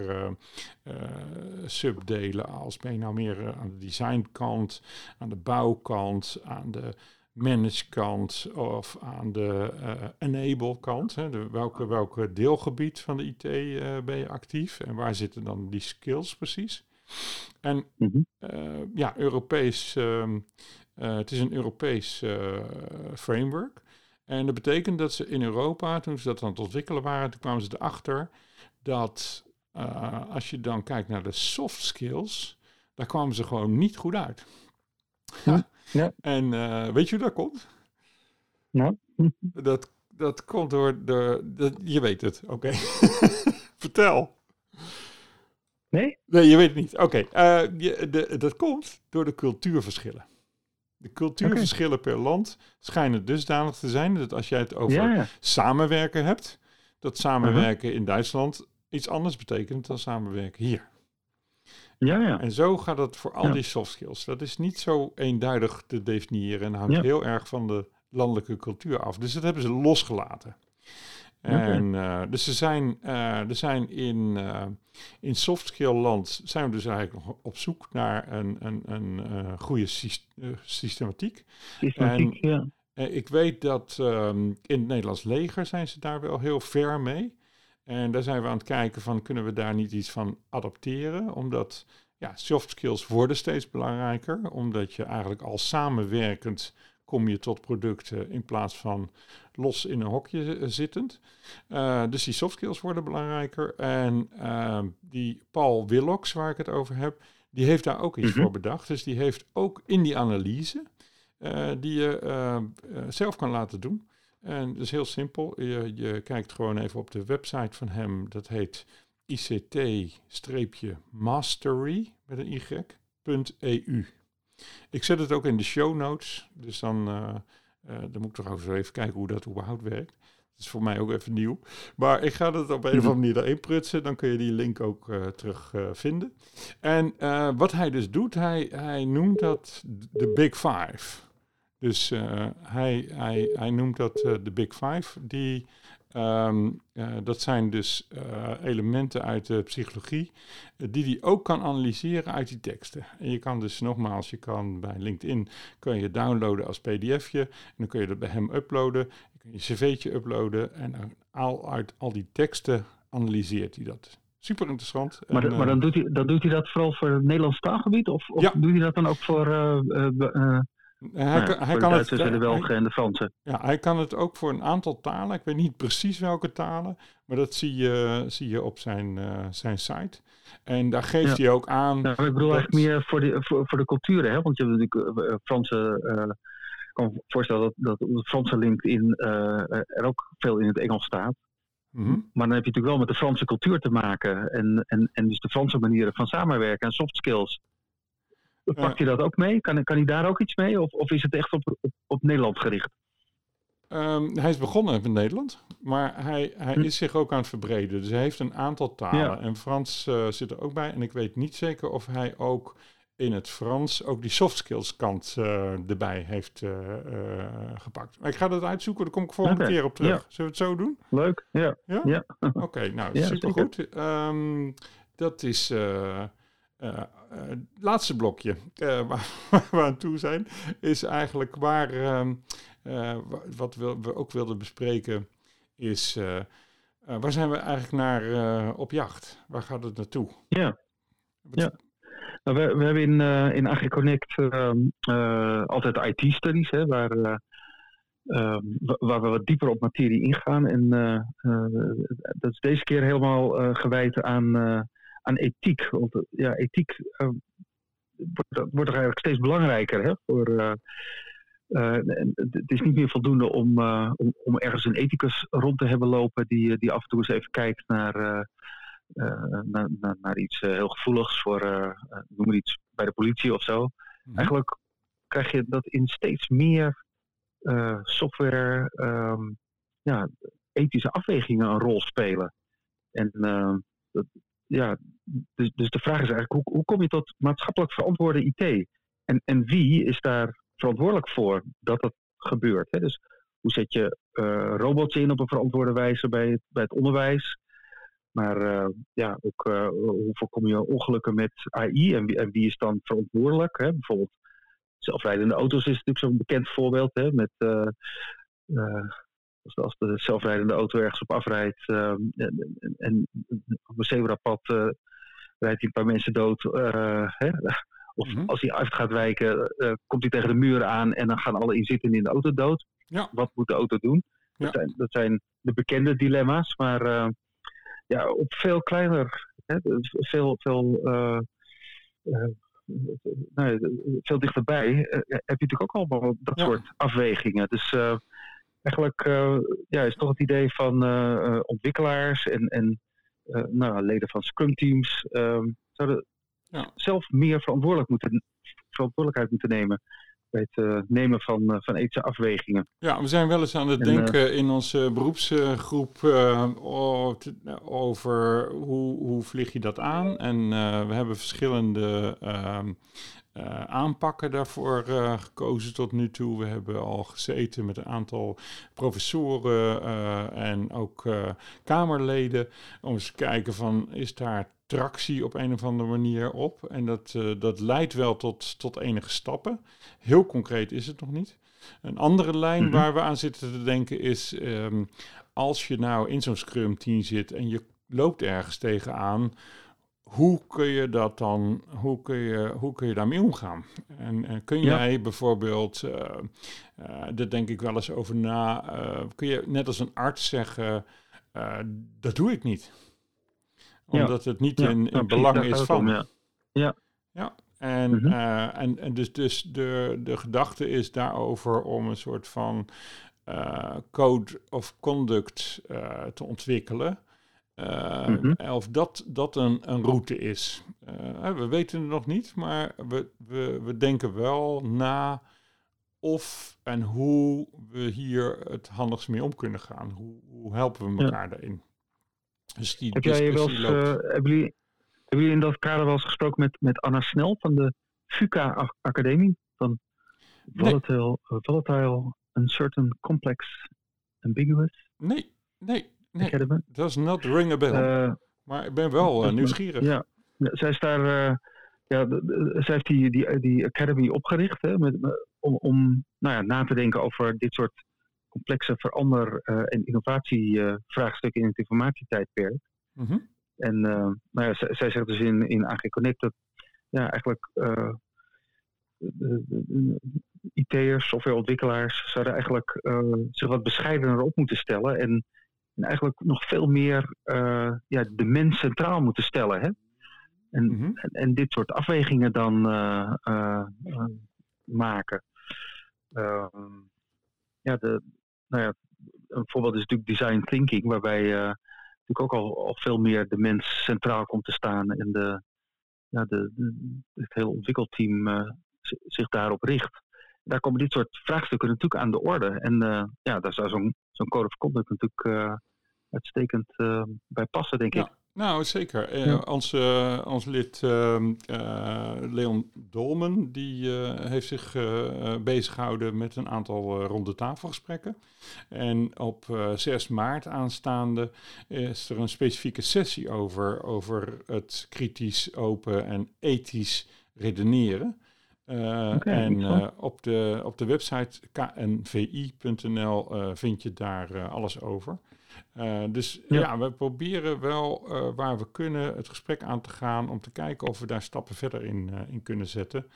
subdelen als ben je nou meer aan de designkant, aan de bouwkant, aan de manage kant of aan de uh, enable kant. Hè, de, welke, welke deelgebied van de IT uh, ben je actief en waar zitten dan die skills precies? En mm ja, Europees, um, het is een Europees framework. En dat betekent dat ze in Europa, toen ze dat aan het ontwikkelen waren, toen kwamen ze erachter dat als je dan kijkt naar de soft skills, daar kwamen ze gewoon niet goed uit. Ja. Ja. En uh, weet je hoe dat komt? Ja. *laughs* Dat, dat komt door de. Dat, je weet het, oké. Okay. *laughs* Vertel. Nee? Nee, je weet het niet. Oké, okay. uh, dat komt door de cultuurverschillen. De cultuurverschillen okay. per land schijnen dusdanig te zijn dat als jij het over ja, ja. samenwerken hebt, dat samenwerken uh -huh. in Duitsland iets anders betekent dan samenwerken hier. Ja, ja. En zo gaat het voor al ja. die soft skills. Dat is niet zo eenduidig te definiëren en hangt ja. heel erg van de landelijke cultuur af. Dus dat hebben ze losgelaten. Okay. En uh, dus er zijn, uh, er zijn in, uh, in soft skill land zijn we dus eigenlijk nog op zoek naar een, een, een goede systematiek. Systematiek, en, ja. ik weet dat um, in het Nederlands leger zijn ze daar wel heel ver mee. En daar zijn we aan het kijken van kunnen we daar niet iets van adapteren, omdat ja, soft skills worden steeds belangrijker, omdat je eigenlijk al samenwerkend kom je tot producten in plaats van los in een hokje zittend. dus die soft skills worden belangrijker. En ehm, die Paul Willocks, waar ik het over heb, die heeft daar ook iets mhm. voor bedacht. Dus die heeft ook in die analyse, die je zelf kan laten doen. En dat is heel simpel. Je, kijkt gewoon even op de website van hem. Dat heet ict-mastery met een y.eu. Ik zet het ook in de show notes. Dus dan, uh, uh, dan moet ik toch even kijken hoe dat überhaupt werkt. Dat is voor mij ook even nieuw. Maar ik ga het op een of andere manier erin prutsen. Dan kun je die link ook uh, terug vinden. En wat hij dus doet, hij, hij noemt dat de Big Five. Dus hij, hij, hij noemt dat de Big Five. Die Ehm, eh, dat zijn dus eh, elementen uit de psychologie die hij ook kan analyseren uit die teksten. En je kan dus nogmaals, je kan bij LinkedIn kun je downloaden als pdfje en dan kun je dat bij hem uploaden. Je kun je cv'tje uploaden en al, uit al die teksten analyseert hij dat. Super interessant. Maar, maar dan, doet hij, dan doet hij dat vooral voor het Nederlands taalgebied? Of, of doet hij dat dan ook voor hij, nou hij kan het, de Belgen en de Fransen. Ja, hij kan het ook voor een aantal talen. Ik weet niet precies welke talen, maar dat zie je, zie je op zijn, uh, zijn site. En daar geeft hij ook aan. Nou, ik bedoel eigenlijk meer voor de, voor, voor de culturen, hè? want je hebt natuurlijk uh, Franse. Uh, ik kan me voorstellen dat, dat de Franse LinkedIn er ook veel in het Engels staat. Mm -hmm. Maar dan heb je natuurlijk wel met de Franse cultuur te maken. En, en, en dus de Franse manieren van samenwerken en soft skills. Pakt hij dat ook mee? Kan, kan hij daar ook iets mee? Of, of is het echt op, op, op Nederland gericht? Um, hij is begonnen in Nederland, maar hij, hij hm. is zich ook aan het verbreden. Dus hij heeft een aantal talen. En Frans uh, zit er ook bij. En ik weet niet zeker of hij ook in het Frans ook die soft skills kant uh, erbij heeft uh, gepakt. Maar ik ga dat uitzoeken, daar kom ik volgende okay. keer op terug. Ja. Zullen we het zo doen? Leuk, ja. Ja? ja. *laughs* Oké, okay, nou, supergoed. Um, dat is... Uh, laatste blokje uh, *laughs* waar, waar, we aan toe zijn, is eigenlijk waar, uh, wat we, we, ook wilden bespreken, is waar zijn we eigenlijk naar op jacht? Waar gaat het naartoe? Ja, ja. Nou, we, we, hebben in, in AgriConnect ehm, altijd IT-studies, waar, ehm, waar we wat dieper op materie ingaan. En dat is deze keer helemaal gewijd aan aan ethiek. Want eh, ja, ethiek uh, wordt, wordt er eigenlijk steeds belangrijker. Hè, voor, uh, het is niet meer voldoende om, om, om, ergens een ethicus rond te hebben lopen die, die af en toe eens even kijkt naar, naar, naar, naar, iets heel gevoeligs voor, noem maar iets, bij de politie of zo. Mhm. Eigenlijk krijg je dat in steeds meer software um, ja, ethische afwegingen een rol spelen. En dat, ja, dus, dus de vraag is eigenlijk, hoe, hoe kom je tot maatschappelijk verantwoorde IT? En, en wie is daar verantwoordelijk voor dat dat gebeurt? Hè? Dus hoe zet je uh, robots in op een verantwoorde wijze bij het, bij het onderwijs? Maar uh, ja, ook uh, hoe voorkom je ongelukken met AI en wie, en wie is dan verantwoordelijk? Hè? Bijvoorbeeld zelfrijdende auto's is natuurlijk zo'n bekend voorbeeld. Hè? Met de, als de zelfrijdende auto ergens op afrijdt uh, en, en, op een zebrapad uh, rijdt hij een paar mensen dood. Uh, hè? Of mm -hmm. als hij uit gaat wijken, eh, komt hij tegen de muur aan en dan gaan alle inzittenden in de auto dood. Ja. Wat moet de auto doen? Ja. Dat, zijn, dat, zijn, de bekende dilemma's, maar ja, op veel kleiner, hè, veel, veel, nou, veel dichterbij heb je natuurlijk ook allemaal dat ja. soort afwegingen. Dus eigenlijk uh, ja, is toch het idee van uh, ontwikkelaars en, en uh, nou, leden van Scrum teams um, zouden ja. zelf meer verantwoordelijk moeten, verantwoordelijkheid moeten nemen bij het nemen van, van ethische afwegingen. Ja, we zijn wel eens aan het en, denken in onze beroepsgroep over hoe, hoe vlieg je dat aan. En we hebben verschillende ehm, uh, aanpakken daarvoor uh, gekozen tot nu toe. We hebben al gezeten met een aantal professoren uh, en ook Kamerleden om eens te kijken van is daar tractie op een of andere manier op. En dat, dat leidt wel tot, tot enige stappen. Heel concreet is het nog niet. Een andere lijn mm-hmm. waar we aan zitten te denken is um, als je nou in zo'n Scrum team zit en je loopt ergens tegenaan hoe kun je dat dan, hoe kun je, hoe kun je daarmee omgaan? En, en kun jij bijvoorbeeld, uh, daar denk ik wel eens over na, kun je net als een arts zeggen, dat doe ik niet. Omdat het niet in, in belang is van. ja. ja. Ja, en, mhm. en, en dus, dus de, de gedachte is daarover om een soort van code of conduct te ontwikkelen. Uh, Of dat, dat een, een route is. Uh, we weten het nog niet, maar we, we, we denken wel na of en hoe we hier het handigst mee om kunnen gaan. Hoe, hoe helpen we elkaar daarin? Dus die Heb jij wel eens, uh, hebben, jullie, hebben jullie in dat kader wel eens gesproken met, met Anna Snel van de FUCA Academie? Van volatile, uncertain, complex, ambiguous? Nee, nee, Nee, dat does not ring a bell. Uh, maar ik ben wel uh, nieuwsgierig. Ja, zij is daar... Uh, ja, zij heeft die, die, die academy opgericht hè, met, om, om nou ja, na te denken over dit soort complexe verander- en innovatievraagstukken in het informatietijdperk. Mm -hmm. En nou ja, zij, zij, zegt dus in, in AG Connect dat ja, eigenlijk IT'ers, softwareontwikkelaars, zouden eigenlijk zich wat bescheidener op moeten stellen en en eigenlijk nog veel meer uh, ja, de mens centraal moeten stellen. Hè? En, mhm. en, en, dit soort afwegingen dan uh, uh, maken. Ehm, ja, de, nou ja, een voorbeeld is natuurlijk design thinking, waarbij natuurlijk ook al, al veel meer de mens centraal komt te staan en de, ja, de, de het hele ontwikkelteam zich daarop richt. Daar komen dit soort vraagstukken natuurlijk aan de orde. En ja, daar zou zo'n zo'n code of conduct natuurlijk uh, uitstekend uh, bij passen, denk ik. Nou, zeker. Uh, ons, ons lid ehm, Leon Dolmen, die heeft zich bezig gehouden met een aantal ronde tafelgesprekken. En op 6 maart aanstaande is er een specifieke sessie over, over het kritisch, open en ethisch redeneren. Uh, en uh, op, de, op de website knvi.nl uh, vind je daar alles over. dus ja. ja. we proberen wel waar we kunnen het gesprek aan te gaan om te kijken of we daar stappen verder in, in kunnen zetten.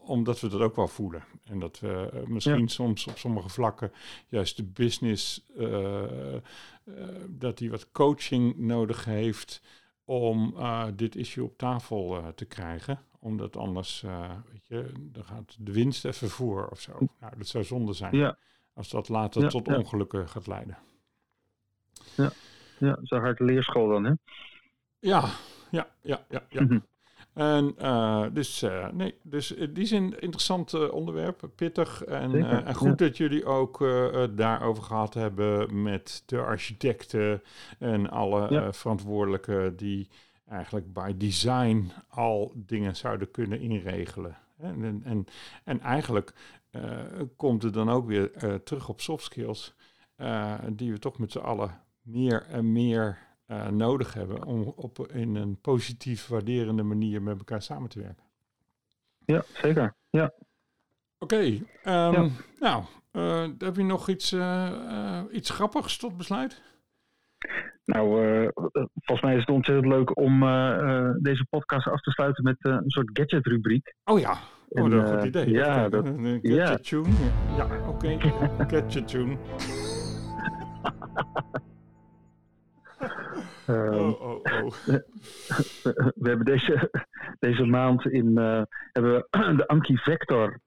omdat we dat ook wel voelen. En dat we misschien ja. soms op sommige vlakken juist de business, dat die wat coaching nodig heeft om dit issue op tafel te krijgen omdat anders, uh, weet je, dan gaat de winst even voor of zo. Nou, dat zou zonde zijn. Ja. Als dat later tot ongelukken gaat leiden. Ja, ja zo hard leerschool dan, hè? Ja, ja, ja, ja. ja. Mhm. En uh, dus, uh, nee, dus die is een interessant onderwerp, pittig. En, en goed dat jullie ook daarover gehad hebben met de architecten en alle verantwoordelijken die eigenlijk by design al dingen zouden kunnen inregelen. En, en, en eigenlijk uh, komt het dan ook weer uh, terug op soft skills, uh, die we toch met z'n allen meer en meer nodig hebben om op in een positief waarderende manier met elkaar samen te werken. Ja, zeker. Ja. Oké, okay, um, ja. nou, heb je nog iets, iets grappigs tot besluit? Nou, uh, volgens mij is het ontzettend leuk om uh, deze podcast af te sluiten met een soort gadget-rubriek. Oh ja, oh, dat is een goed idee. Ja, dat, een gadget-tune. Ja, ja oké. Okay. *laughs* gadget-tune. *laughs* oh, oh, oh. *laughs* we hebben deze, deze maand in hebben we *clears throat* de Anki Vector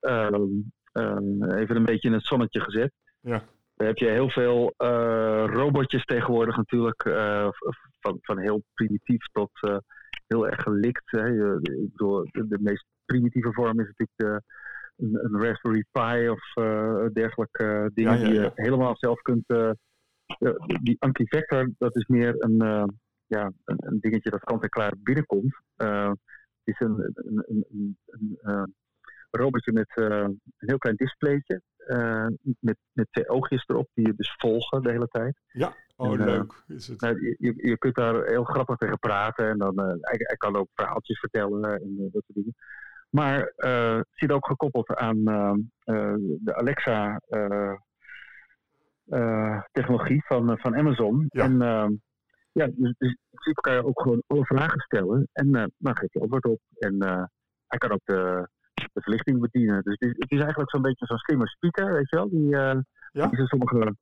even een beetje in het zonnetje gezet. Ja. Dan heb je heel veel uh, robotjes tegenwoordig natuurlijk. Uh, van, van heel primitief tot uh, heel erg gelikt. Hè. ik bedoel, de, meest primitieve vorm is natuurlijk een, een, Raspberry Pi of dergelijke dingen die je helemaal zelf kunt. die Anki-Vector, dat is meer een, ja, een, een, dingetje dat kant-en-klaar binnenkomt. het is een, een, een robotje met een heel klein displaytje. Uh, met, met twee oogjes erop die je dus volgen de hele tijd. Ja, oh en, uh, leuk is het. Nou, je, je kunt daar heel grappig tegen praten en dan uh, hij, hij, kan ook verhaaltjes vertellen en dat soort dingen. Maar het zit ook gekoppeld aan de Alexa technologie van, van Amazon. Ja. En ja, dus, dus je ook gewoon alle vragen stellen en uh, dan geeft hij antwoord op. En uh, hij kan ook de, de verlichting bedienen. Dus het is, het is eigenlijk zo'n beetje zo'n slimme speaker, weet je wel? Die, uh, ja? die sommige.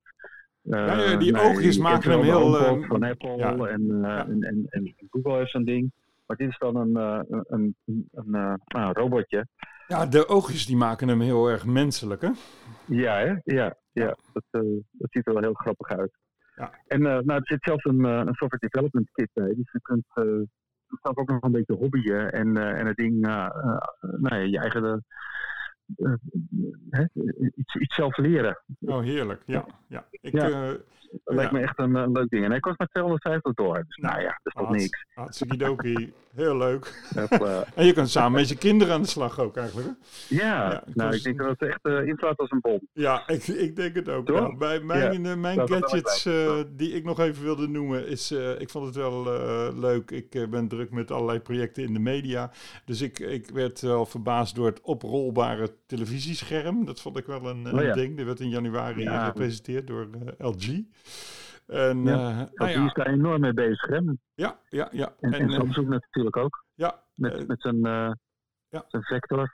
ja, ja, die oogjes maken hem heel. van Apple ja. en, ja. en, en, en, Google heeft zo'n ding. Maar dit is dan een, een, een, een, nou, robotje. Ja, de oogjes die maken hem heel erg menselijk, hè? Ja, hè? Ja, ja. Dat, dat ziet er wel heel grappig uit. Ja. En uh, nou, er zit zelfs een, een software development kit bij. Dus je kunt uh, zelf ook nog een beetje hobbyen en, uh, en het ding, nou ja, je eigen iets, iets zelf leren. Oh, heerlijk. Ja, ja. Ik, ja. Dat lijkt me echt een, een, leuk ding. En hij kost maar 250 dollar. Dus nou ja, dat is toch Harts, niks. Hartstikke Heel leuk. *laughs* en je kunt samen met je kinderen aan de slag ook eigenlijk. Hè? Ja, ja nou kost... ik denk dat het echt uh, inslaat als een bom. Ja, ik, ik denk het ook. Nou, bij mijn, ja, mijn gadgets uh, die ik nog even wilde noemen is, ik vond het wel leuk. Ik ben druk met allerlei projecten in de media. Dus ik, ik werd wel verbaasd door het oprolbare televisiescherm. Dat vond ik wel een, een oh, ja. ding. Dat werd in januari gepresenteerd door LG. En, ja, uh, nou is daar enorm mee bezig, hè? Ja, ja, ja. En, en, en Samsung natuurlijk ook. Ja. Met, uh, met zijn, uh, ja. zijn Vector,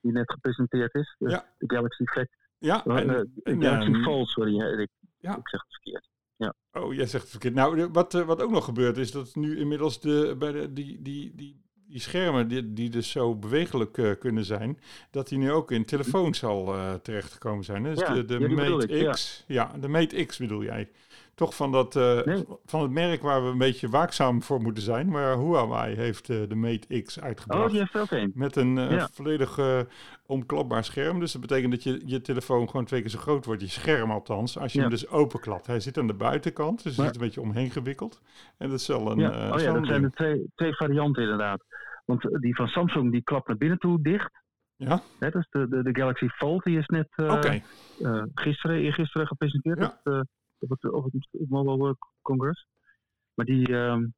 die net gepresenteerd is. De, ja. de Galaxy Vector. Ja. En, de Galaxy Fold, sorry. Ik, ja. ik zeg het verkeerd. Ja. Oh, jij zegt het verkeerd. Nou, wat, wat ook nog gebeurt is dat nu inmiddels de, bij de, die, die, die die schermen die, die dus zo bewegelijk uh, kunnen zijn, dat die nu ook in telefoons al uh, terechtgekomen zijn. Dus ja, de, de Mate X, ja. ja. de Mate X bedoel jij. Toch van, dat, nee. van het merk waar we een beetje waakzaam voor moeten zijn. Maar Huawei heeft de Mate X uitgebracht. Oh, die heeft er ook een. Met een ja. volledig omklapbaar scherm. Dus dat betekent dat je, je telefoon gewoon twee keer zo groot wordt. Je scherm althans. Als je hem dus openklapt. Hij zit aan de buitenkant. Dus hij zit een beetje omheen gewikkeld. En dat is wel een... Ja. oh ja, dat zijn de twee, twee varianten inderdaad. Want die van Samsung die klapt naar binnen toe dicht. Ja. Hè, dus de, de, de Galaxy Fold die is net uh, okay. uh, gisteren, eergisteren gepresenteerd ja. uh, op, het, op het Mobile Congress. Maar die um,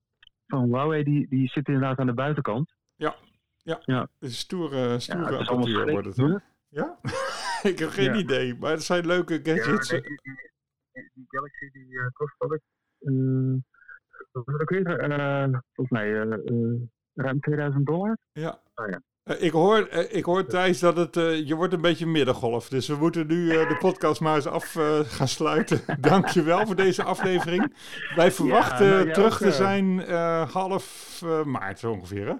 van Huawei die, die zit inderdaad aan de buitenkant. Ja, ja. ja. Is stoere, stoere ja, apparatuur wordt het hoor. Ja? *laughs* ik heb geen ja. idee, maar het zijn leuke gadgets. Ja, die, die, die, Galaxy die kost wat ik... wat ik weer? volgens mij ruim 2000 dollar. Ja. Oh, ja. Uh, ik, hoor, uh, ik hoor Thijs dat het, uh, je wordt een beetje middengolf. Dus we moeten nu de podcast maar eens af gaan sluiten. *laughs* Dankjewel voor deze aflevering. Wij verwachten ja, nou, terug ook, te zijn half maart ongeveer. Hè?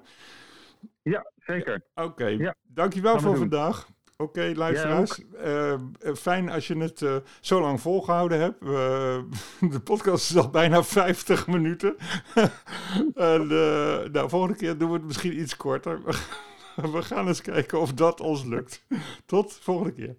Ja, zeker. Oké, okay. ja. dankjewel voor vandaag. Oké, okay, luisteraars. Ja, uh, fijn als je het uh, zo lang volgehouden hebt. Uh, *laughs* de podcast is al bijna 50 minuten. *laughs* en nou, volgende keer doen we het misschien iets korter. *laughs* we gaan eens kijken of dat ons lukt. Tot volgende keer.